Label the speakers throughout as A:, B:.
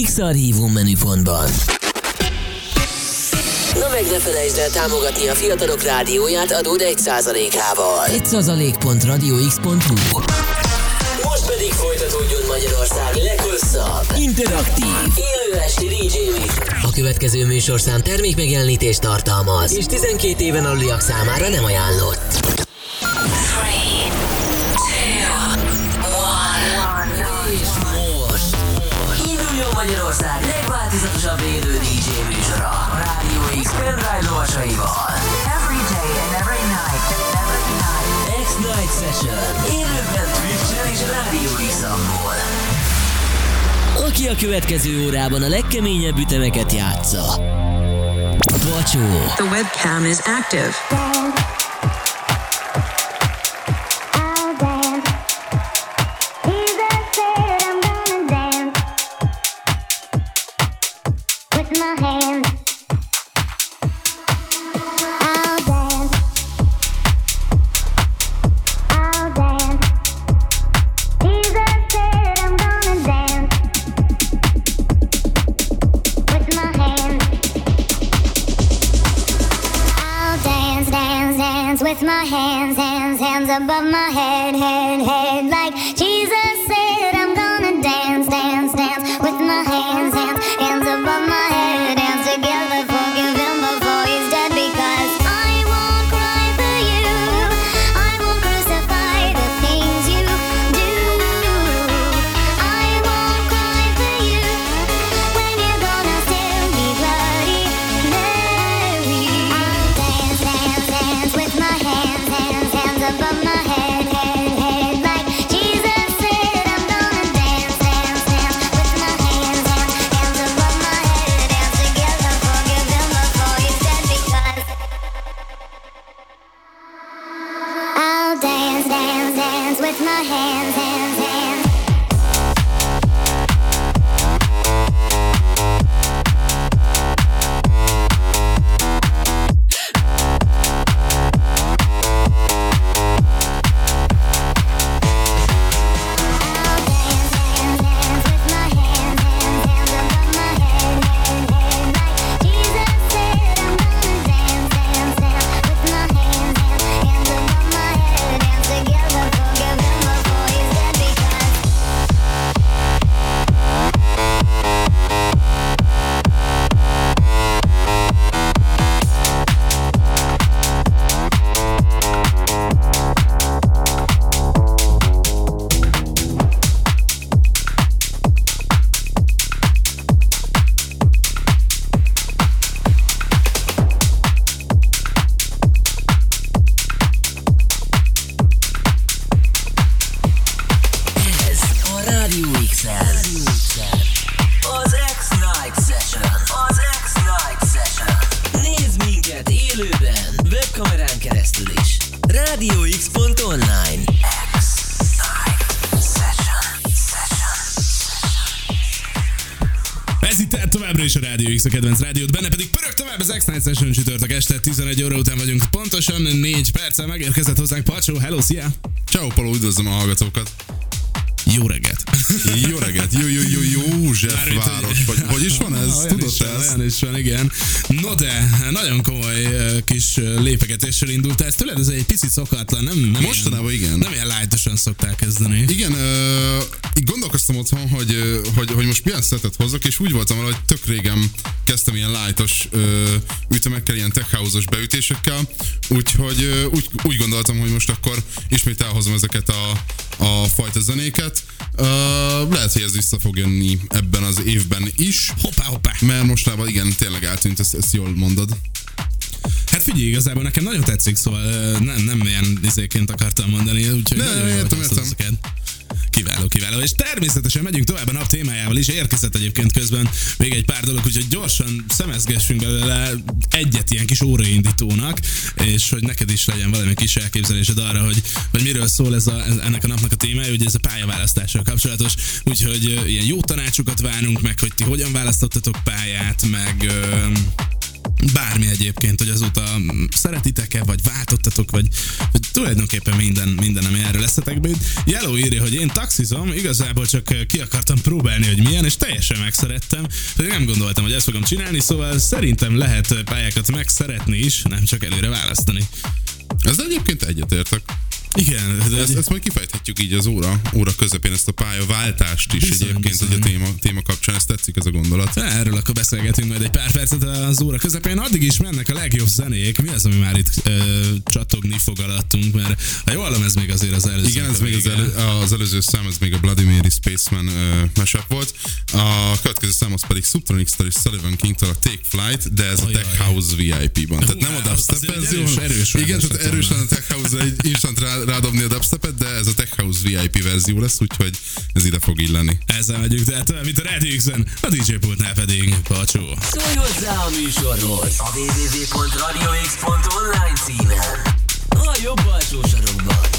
A: X-Archívum menüpontban. Na meg ne felejtsd el támogatni a fiatalok rádióját adód 1%-ával. 1%.radiox.hu Most pedig folytatódjon Magyarország leghosszabb, interaktív, élő esti DJ. A következő műsorszám termék megjelenítést tartalmaz, és 12 éven aluliak számára nem ajánlott. Aki a következő órában a legkeményebb ütemeket játsza. Bacsó,
B: The webcam is active.
A: X
C: a kedvenc rádiót, benne pedig pörög tovább az X-Night Session csütörtök este, 11 óra után vagyunk, pontosan 4 perccel megérkezett hozzánk Pacsó, hello, szia!
D: Ciao, Palo, üdvözlöm a hallgatókat. Város, vagy hogy is van ez?
C: Olyan
D: Tudod
C: is van,
D: ezt?
C: Olyan is van, igen. No de, nagyon komoly kis lépegetéssel indult ez. Tőled ez egy picit szokatlan, nem? nem
D: Mostanában
C: ilyen,
D: igen.
C: Nem ilyen lájtosan szokták kezdeni.
D: Igen, így gondolkoztam otthon, hogy, hogy, hogy most milyen szetet hozzak, és úgy voltam hogy tök régen kezdtem ilyen lightos ö, ütemekkel, ilyen tech beütésekkel, úgyhogy ö, úgy, úgy gondoltam, hogy most akkor ismét elhozom ezeket a, a fajta zenéket. Ö, lehet, hogy ez vissza fog jönni ebben az évben is,
C: Hoppá, hoppá.
D: mert mostában igen, tényleg eltűnt, ezt, ezt jól mondod.
C: Hát figyelj, igazából nekem nagyon tetszik, szóval nem, nem ilyen izéként akartam mondani, úgyhogy
D: Ne,
C: nagyon jól
D: értem,
C: hoztad
D: értem.
C: Kiváló, kiváló. És természetesen megyünk tovább a nap témájával is. Érkezett egyébként közben még egy pár dolog, úgyhogy gyorsan szemezgessünk belőle egyet ilyen kis óraindítónak, és hogy neked is legyen valami kis elképzelésed arra, hogy, hogy miről szól ez a, ennek a napnak a témája, hogy ez a pályaválasztással kapcsolatos. Úgyhogy ilyen jó tanácsokat várunk meg, hogy ti hogyan választottatok pályát, meg bármi egyébként, hogy azóta szeretitek-e, vagy váltottatok, vagy, vagy tulajdonképpen minden, minden, ami erről eszetekbe jut. Yellow írja, hogy én taxizom, igazából csak ki akartam próbálni, hogy milyen, és teljesen megszerettem, pedig nem gondoltam, hogy ezt fogom csinálni, szóval szerintem lehet pályákat megszeretni is, nem csak előre választani.
D: Ez egyébként egyetértek.
C: Igen, de
D: Ezt, ezt majd kifejthetjük így az óra, óra közepén, ezt a pályaváltást is
C: Bizony,
D: egyébként,
C: bizony.
D: hogy a téma, téma kapcsán, ezt tetszik ez a gondolat.
C: Erről akkor beszélgetünk majd egy pár percet az óra közepén. Addig is mennek a legjobb zenék. Mi az, ami már itt ö, csatogni fog alattunk, mert ha jól hallom, ez még azért az előző.
D: Igen, ez még az, elő, az előző szám, ez még a Mary Spaceman uh, mashup volt. A következő szám az pedig Subtronics-től és Sullivan King-től a Take Flight, de ez a
C: Ajaj.
D: Tech House VIP-ban. Tehát nem a dubstep
C: egy
D: verzió.
C: erős-
D: hanem-
C: erős
D: Igen, tehát erős lenne a Tech House egy instant rá, rádobni a dubstepet, de ez a Tech House VIP verzió lesz, úgyhogy ez ide fog illeni.
C: Ezzel megyünk, tehát tovább, mint a Radio X-en, a DJ pultnál pedig Pacsó.
E: Szólj hozzá a műsorhoz a www.radiox.online címen. A jobb alsó sarokban.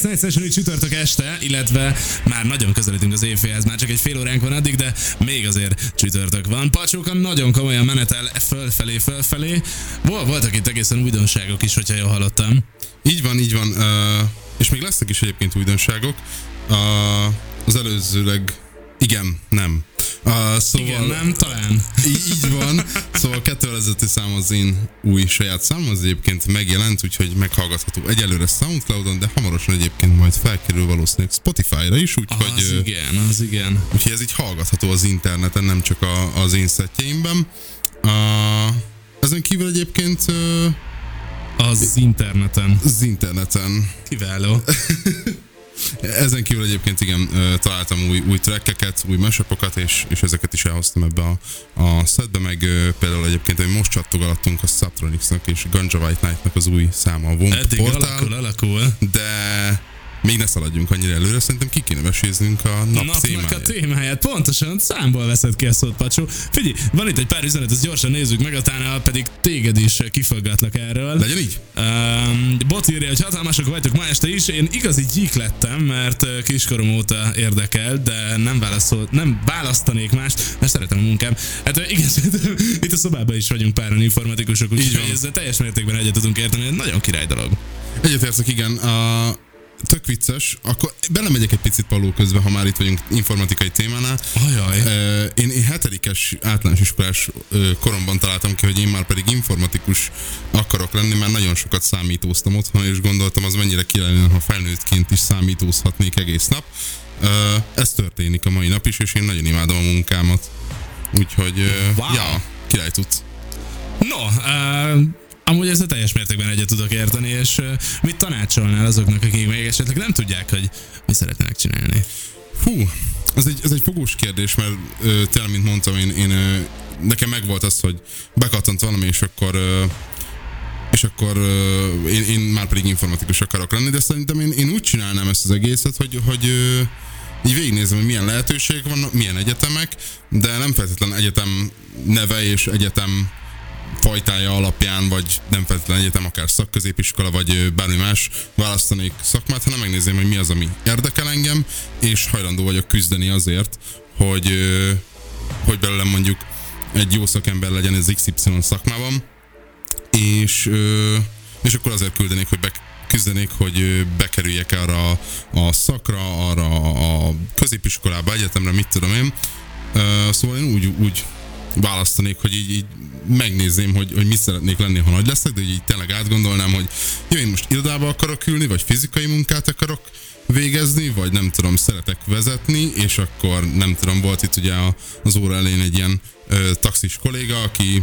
C: Az X-Night Session csütörtök este, illetve már nagyon közelítünk az éjfélhez, már csak egy fél óránk van addig, de még azért csütörtök van. Pacsóka nagyon komolyan menetel fölfelé, fölfelé. Vol, voltak itt egészen újdonságok is, hogyha jól hallottam.
D: Így van, így van. Uh, és még lesznek is egyébként újdonságok. Uh, az előzőleg, igen, nem. Uh, szóval
C: Igen, nem? Talán.
D: Így, így van. Szóval a 2005 szám az én új saját szám, az egyébként megjelent, úgyhogy meghallgatható egyelőre Soundcloudon, de hamarosan egyébként majd felkerül valószínűleg Spotify-ra is, úgyhogy...
C: Az
D: ö,
C: igen, az igen.
D: Úgyhogy ez így hallgatható az interneten, nem csak a, az én szettjeimben. Uh, ezen kívül egyébként uh,
C: Az interneten.
D: az interneten
C: Kiváló.
D: Ezen kívül egyébként igen, találtam új, új trackeket, új mashupokat, és, és ezeket is elhoztam ebbe a, a setbe, meg például egyébként, hogy most csattogalattunk a Subtronicsnak és Ganja White Knight-nak az új száma a Womp
C: Eddig
D: Portál,
C: alakul, alakul.
D: de még ne szaladjunk annyira előre, szerintem ki kéne meséznünk a nap
C: Napnak a
D: témáját.
C: témáját. Pontosan számból veszed ki a szót, Pacsó. Figyelj, van itt egy pár üzenet, ezt gyorsan nézzük meg, aztán pedig téged is kifaggatlak erről.
D: Legyen így?
C: Um, bot írja, hogy hatalmasok vagytok ma este is. Én igazi gyík lettem, mert kiskorom óta érdekel, de nem, válaszol, nem választanék mást, mert szeretem a munkám. Hát igen, itt a szobában is vagyunk páran informatikusok, úgyhogy ezzel teljes mértékben egyet tudunk érteni, nagyon király dolog.
D: Egyetértek, igen. A, tök vicces. Akkor belemegyek egy picit paló közben, ha már itt vagyunk informatikai témánál.
C: Ajaj.
D: Én, én hetedikes általános iskolás koromban találtam ki, hogy én már pedig informatikus akarok lenni, mert nagyon sokat számítóztam otthon, és gondoltam, az mennyire ki lenne, ha felnőttként is számítózhatnék egész nap. Ez történik a mai nap is, és én nagyon imádom a munkámat. Úgyhogy,
C: Wow.
D: ja, király tudsz.
C: No, uh, amúgy ezzel teljes mértékben egyet tudok érteni, és uh, mit tanácsolnál azoknak, akik még esetleg nem tudják, hogy mi szeretnének csinálni?
D: Hú, ez egy, ez egy fogós kérdés, mert ö, tényleg, mint mondtam, én, én ö, nekem megvolt az, hogy bekattant valami, és akkor és akkor én, én már pedig informatikus akarok lenni, de szerintem én, én úgy csinálnám ezt az egészet, hogy, hogy ö, így végignézem, hogy milyen lehetőségek vannak, milyen egyetemek, de nem feltétlenül egyetem neve és egyetem fajtája alapján, vagy nem feltétlenül egyetem, akár szakközépiskola, vagy bármi más választanék szakmát, hanem megnézném, hogy mi az, ami érdekel engem, és hajlandó vagyok küzdeni azért, hogy, hogy belőlem mondjuk egy jó szakember legyen az XY szakmában, és, és akkor azért küldenék, hogy be, küzdenék, hogy bekerüljek arra a szakra, arra a középiskolába, egyetemre, mit tudom én. Szóval én úgy, úgy választanék, hogy így, így megnézném, hogy, hogy mit szeretnék lenni, ha nagy leszek, de így tényleg átgondolnám, hogy jó, én most irodába akarok ülni, vagy fizikai munkát akarok végezni, vagy nem tudom, szeretek vezetni, és akkor nem tudom, volt itt ugye az óra elején egy ilyen ö, taxis kolléga, aki,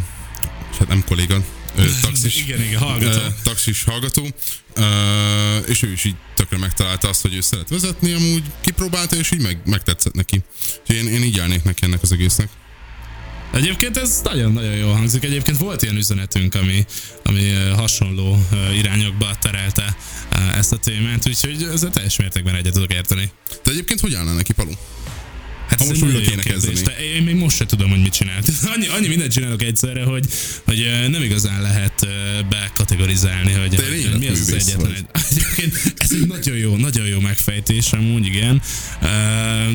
D: hát nem kolléga, ö, taxis,
C: Igen, igen, hallgató.
D: ö, taxis hallgató, ö, és ő is így tökre megtalálta azt, hogy ő szeret vezetni, amúgy kipróbálta, és így meg, megtetszett neki. Úgyhogy én, én így állnék neki ennek az egésznek.
C: Egyébként ez nagyon-nagyon jól hangzik. Egyébként volt ilyen üzenetünk, ami, ami hasonló irányokba terelte ezt a témát, úgyhogy ezzel teljes mértékben egyet tudok érteni.
D: Te egyébként hogy állnál neki, Palu?
C: Hát
D: Ha most újra kéne kezdeni.
C: Te, én még most se tudom, hogy mit csinált. Annyi, annyi mindent csinálok egyszerre, hogy, hogy nem igazán lehet bekategorizálni, hogy,
D: Te
C: hogy mi az az egyetlen.
D: vagy.
C: egy- Egyébként ez egy nagyon jó, nagyon jó megfejtés, amúgy igen. Uh,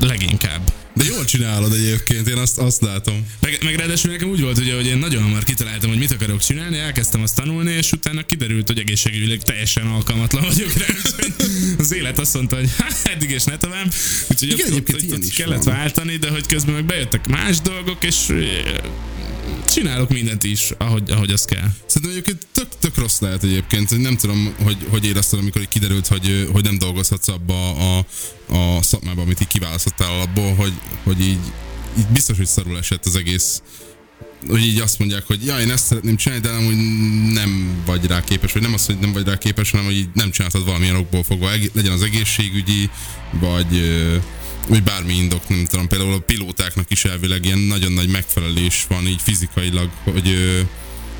C: leginkább.
D: De jól csinálod egyébként, én azt, azt látom.
C: Meg, meg ráadásul nekem úgy volt, ugye, hogy én nagyon hamar kitaláltam, hogy mit akarok csinálni, elkezdtem azt tanulni, és utána kiderült, hogy egészségügyileg teljesen alkalmatlan vagyok rá, az élet azt mondta, hogy hát eddig és ne tovább. Úgyhogy
D: Igen,
C: ott, ott, ott, ott kellett
D: van.
C: váltani, de hogy közben meg bejöttek más dolgok, és csinálok mindent is, ahogy, ahogy az kell.
D: Szerintem egyébként tök, tök rossz lehet egyébként. Nem tudom, hogy, hogy érezted, amikor kiderült, hogy, hogy nem dolgozhatsz abba a, a szakmába, amit így kiválasztottál alapból, hogy, hogy így, így biztos, hogy szarul esett az egész hogy így azt mondják, hogy ja, én ezt szeretném csinálni, de hogy nem vagy rá képes, vagy nem az, hogy nem vagy rá képes, hanem hogy így nem csináltad valamilyen okból fogva, Eg- legyen az egészségügyi, vagy, vagy bármi indok, nem tudom, például a pilótáknak is elvileg ilyen nagyon nagy megfelelés van így fizikailag, hogy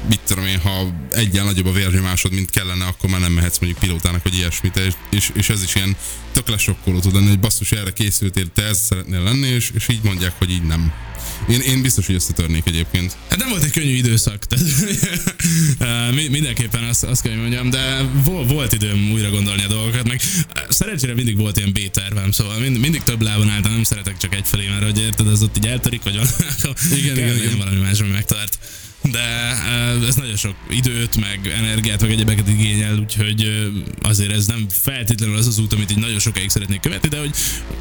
D: mit tudom én, ha egyen nagyobb a vérnyomásod, mint kellene, akkor már nem mehetsz mondjuk pilótának, vagy ilyesmit, és, és, és ez is ilyen tök lesokkoló tud lenni, hogy basszus, erre készültél, te ez szeretnél lenni, és, és így mondják, hogy így nem. Én, én biztos, hogy összetörnék egyébként.
C: Hát nem volt egy könnyű időszak, tehát eh, mi- mindenképpen azt, azt kell, mondjam, de volt, volt időm újra gondolni a dolgokat, meg eh, szerencsére mindig volt ilyen B-tervem, szóval mind, mindig több lábon álltam, nem szeretek csak egyfelé, mert hogy érted, az ott így eltörik, vagy valami,
D: Igen, igen, igen.
C: valami más, ami megtart. De ez nagyon sok időt, meg energiát, meg egyebeket igényel, úgyhogy azért ez nem feltétlenül az az út, amit így nagyon sokáig szeretnék követni, de hogy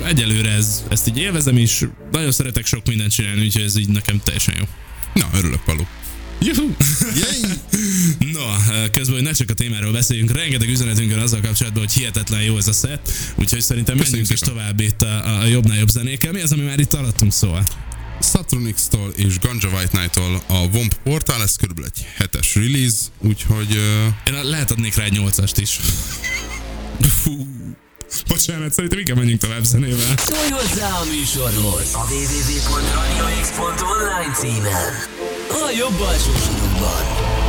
C: egyelőre ez, ezt így élvezem is, nagyon szeretek sok mindent csinálni, úgyhogy ez így nekem teljesen jó.
D: Na, örülök, Palu.
C: Juhu! No, közben, hogy ne csak a témáról beszéljünk, rengeteg üzenetünk van azzal kapcsolatban, hogy hihetetlen jó ez a set, úgyhogy szerintem menjünk is tovább itt a, a jobbnál jobb zenékkel. Mi az, ami már itt alattunk szóval?
D: Satronix-tól és Ganja White Knight-tól a Womp Portal, ez körülbelül egy hetes release, úgyhogy... Uh,
C: Én lehet adnék rá egy nyolcast is. Fú. Bocsánat, szerintem igen, menjünk tovább zenével.
A: Szólj hozzá a műsorhoz a www.radiox.online címen. A jobb alsó sarokban.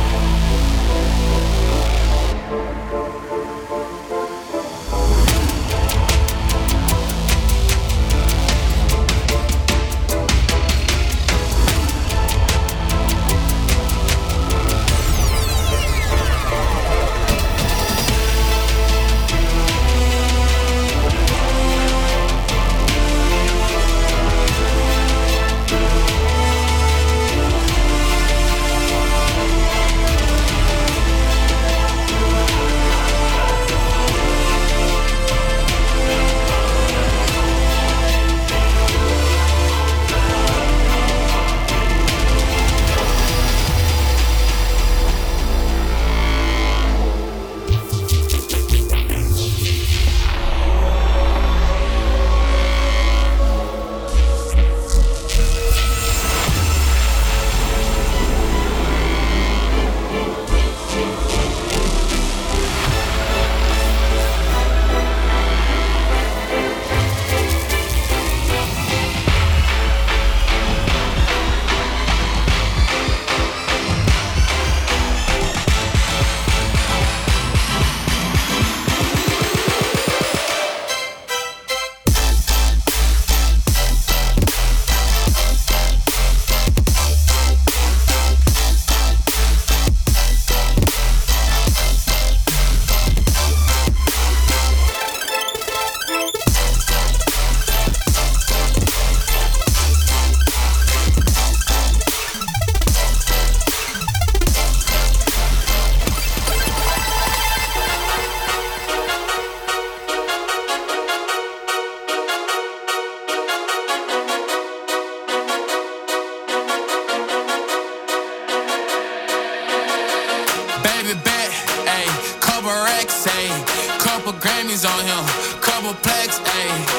F: Couple racks, ayy, couple Grammys on him, couple plaques, ayy,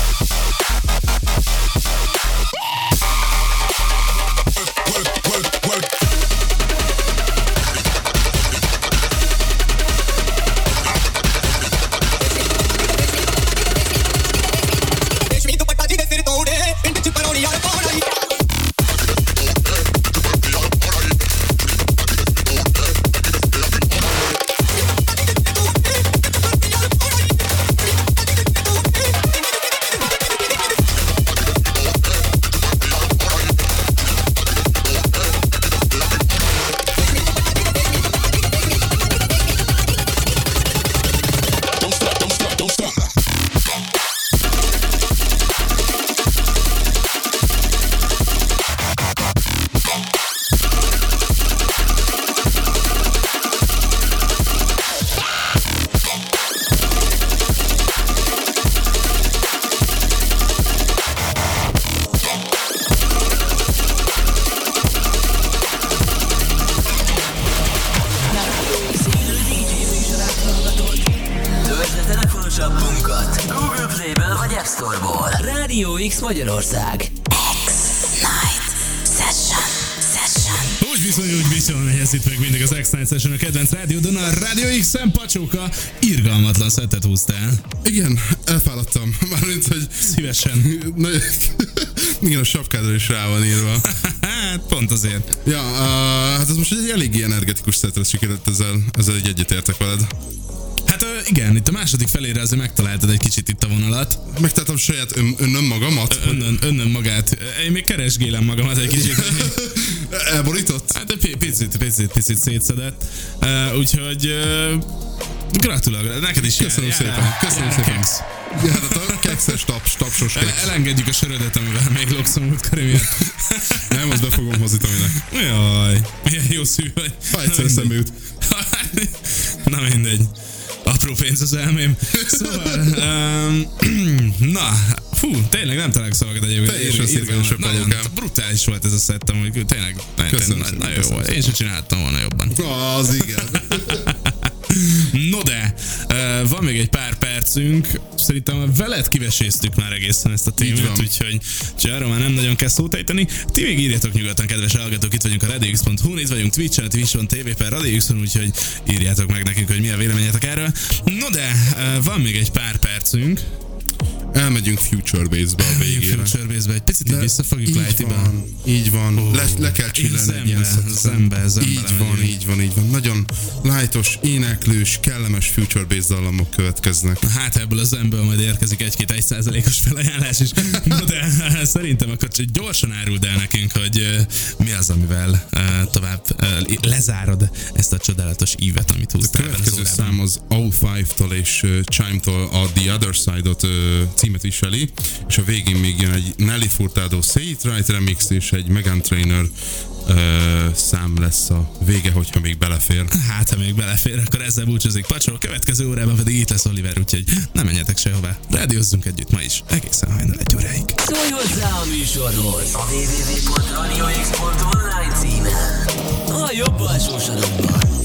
C: X-en Pacsóka irgalmatlan szettet húztál.
D: Igen, elfáradtam. Mármint, hogy...
C: Szívesen.
D: Igen, a sapkádra is rá van írva.
C: hát, pont azért.
D: Ja, uh, hát ez most egy eléggé energetikus szetre sikerült, ezzel, ezzel egy egyetértek veled.
C: Hát igen, itt a második felére azért megtaláltad egy kicsit itt a vonalat.
D: Megtaláltam saját ön, önöm magamat.
C: Önnön, önnön magát. Én még keresgélem magamat egy kicsit.
D: Elborított?
C: Hát egy picit, picit, picit szétszedett. Uh, úgyhogy uh, gratulálok, neked is
D: Köszönöm
C: jár,
D: szépen,
C: jár,
D: köszönöm
C: jár,
D: szépen.
C: keksz.
D: Ja, hát a kekszes taps, tapsos
C: El,
D: keksz.
C: elengedjük a sörödet, amivel még lokszom múltkor.
D: Nem, azt be fogom hozni Tominek.
C: Jaj, milyen jó szű vagy.
D: Ha egyszer
C: Na
D: eszembe jut.
C: Na mindegy. Apró pénz az elmém. Szóval, um, na, fú, tényleg nem találok szavakat egyébként. Nagyon
D: pavókám.
C: brutális volt ez a szettem, hogy tényleg,
D: Köszönöm
C: nagyon, nagyon jó
D: köszönöm
C: volt. Én sem csináltam volna jobban.
D: Az igen.
C: No de, van még egy pár percünk, szerintem veled kiveséztük már egészen ezt a témát, úgyhogy, arról már nem nagyon kell szót ejteni. Ti még írjatok nyugodtan, kedves hallgatók, itt vagyunk a radiox.hu, itt vagyunk Twitch-en, Twitch.on TV per radiox úgyhogy írjátok meg nekünk, hogy mi a véleményetek erről. No de, van még egy pár percünk.
D: Elmegyünk Future Base-be a végére.
C: Future Base-be, egy picit így visszafogjuk
D: van, így van.
C: Ó,
D: le, le kell
C: így
D: csillani egy ilyen
C: zembe, zembe,
D: Így van, így van, így van. Nagyon lightos, éneklős, kellemes Future Base dallamok következnek.
C: Hát ebből az emből majd érkezik egy-két egy százalékos felajánlás is. De szerintem akkor csak gyorsan áruld el nekünk, hogy mi az, amivel tovább lezárod ezt a csodálatos ívet, amit
D: A
C: húztál az
D: következő szám az O5-tól és Chime-tól a The Other Side-ot címet viseli, és a végén még jön egy Nelly Furtado Say It Right remix és egy Megan Trainer uh, szám lesz a vége, hogyha még belefér.
C: Hát, ha még belefér, akkor ezzel búcsúzik Pacsó, a következő órában pedig itt lesz Oliver, úgyhogy nem menjetek sehová. Rádiózzunk együtt ma is, egészen hajnal egy óráig.
G: Szólj hozzá a műsorhoz a www.radiox.online címen. A jobb alsó sarokban.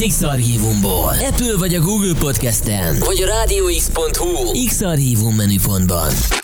A: az X-Archívumból. Apple vagy a Google Podcast-en, vagy a rádióx.hu X-Archívum menüpontban.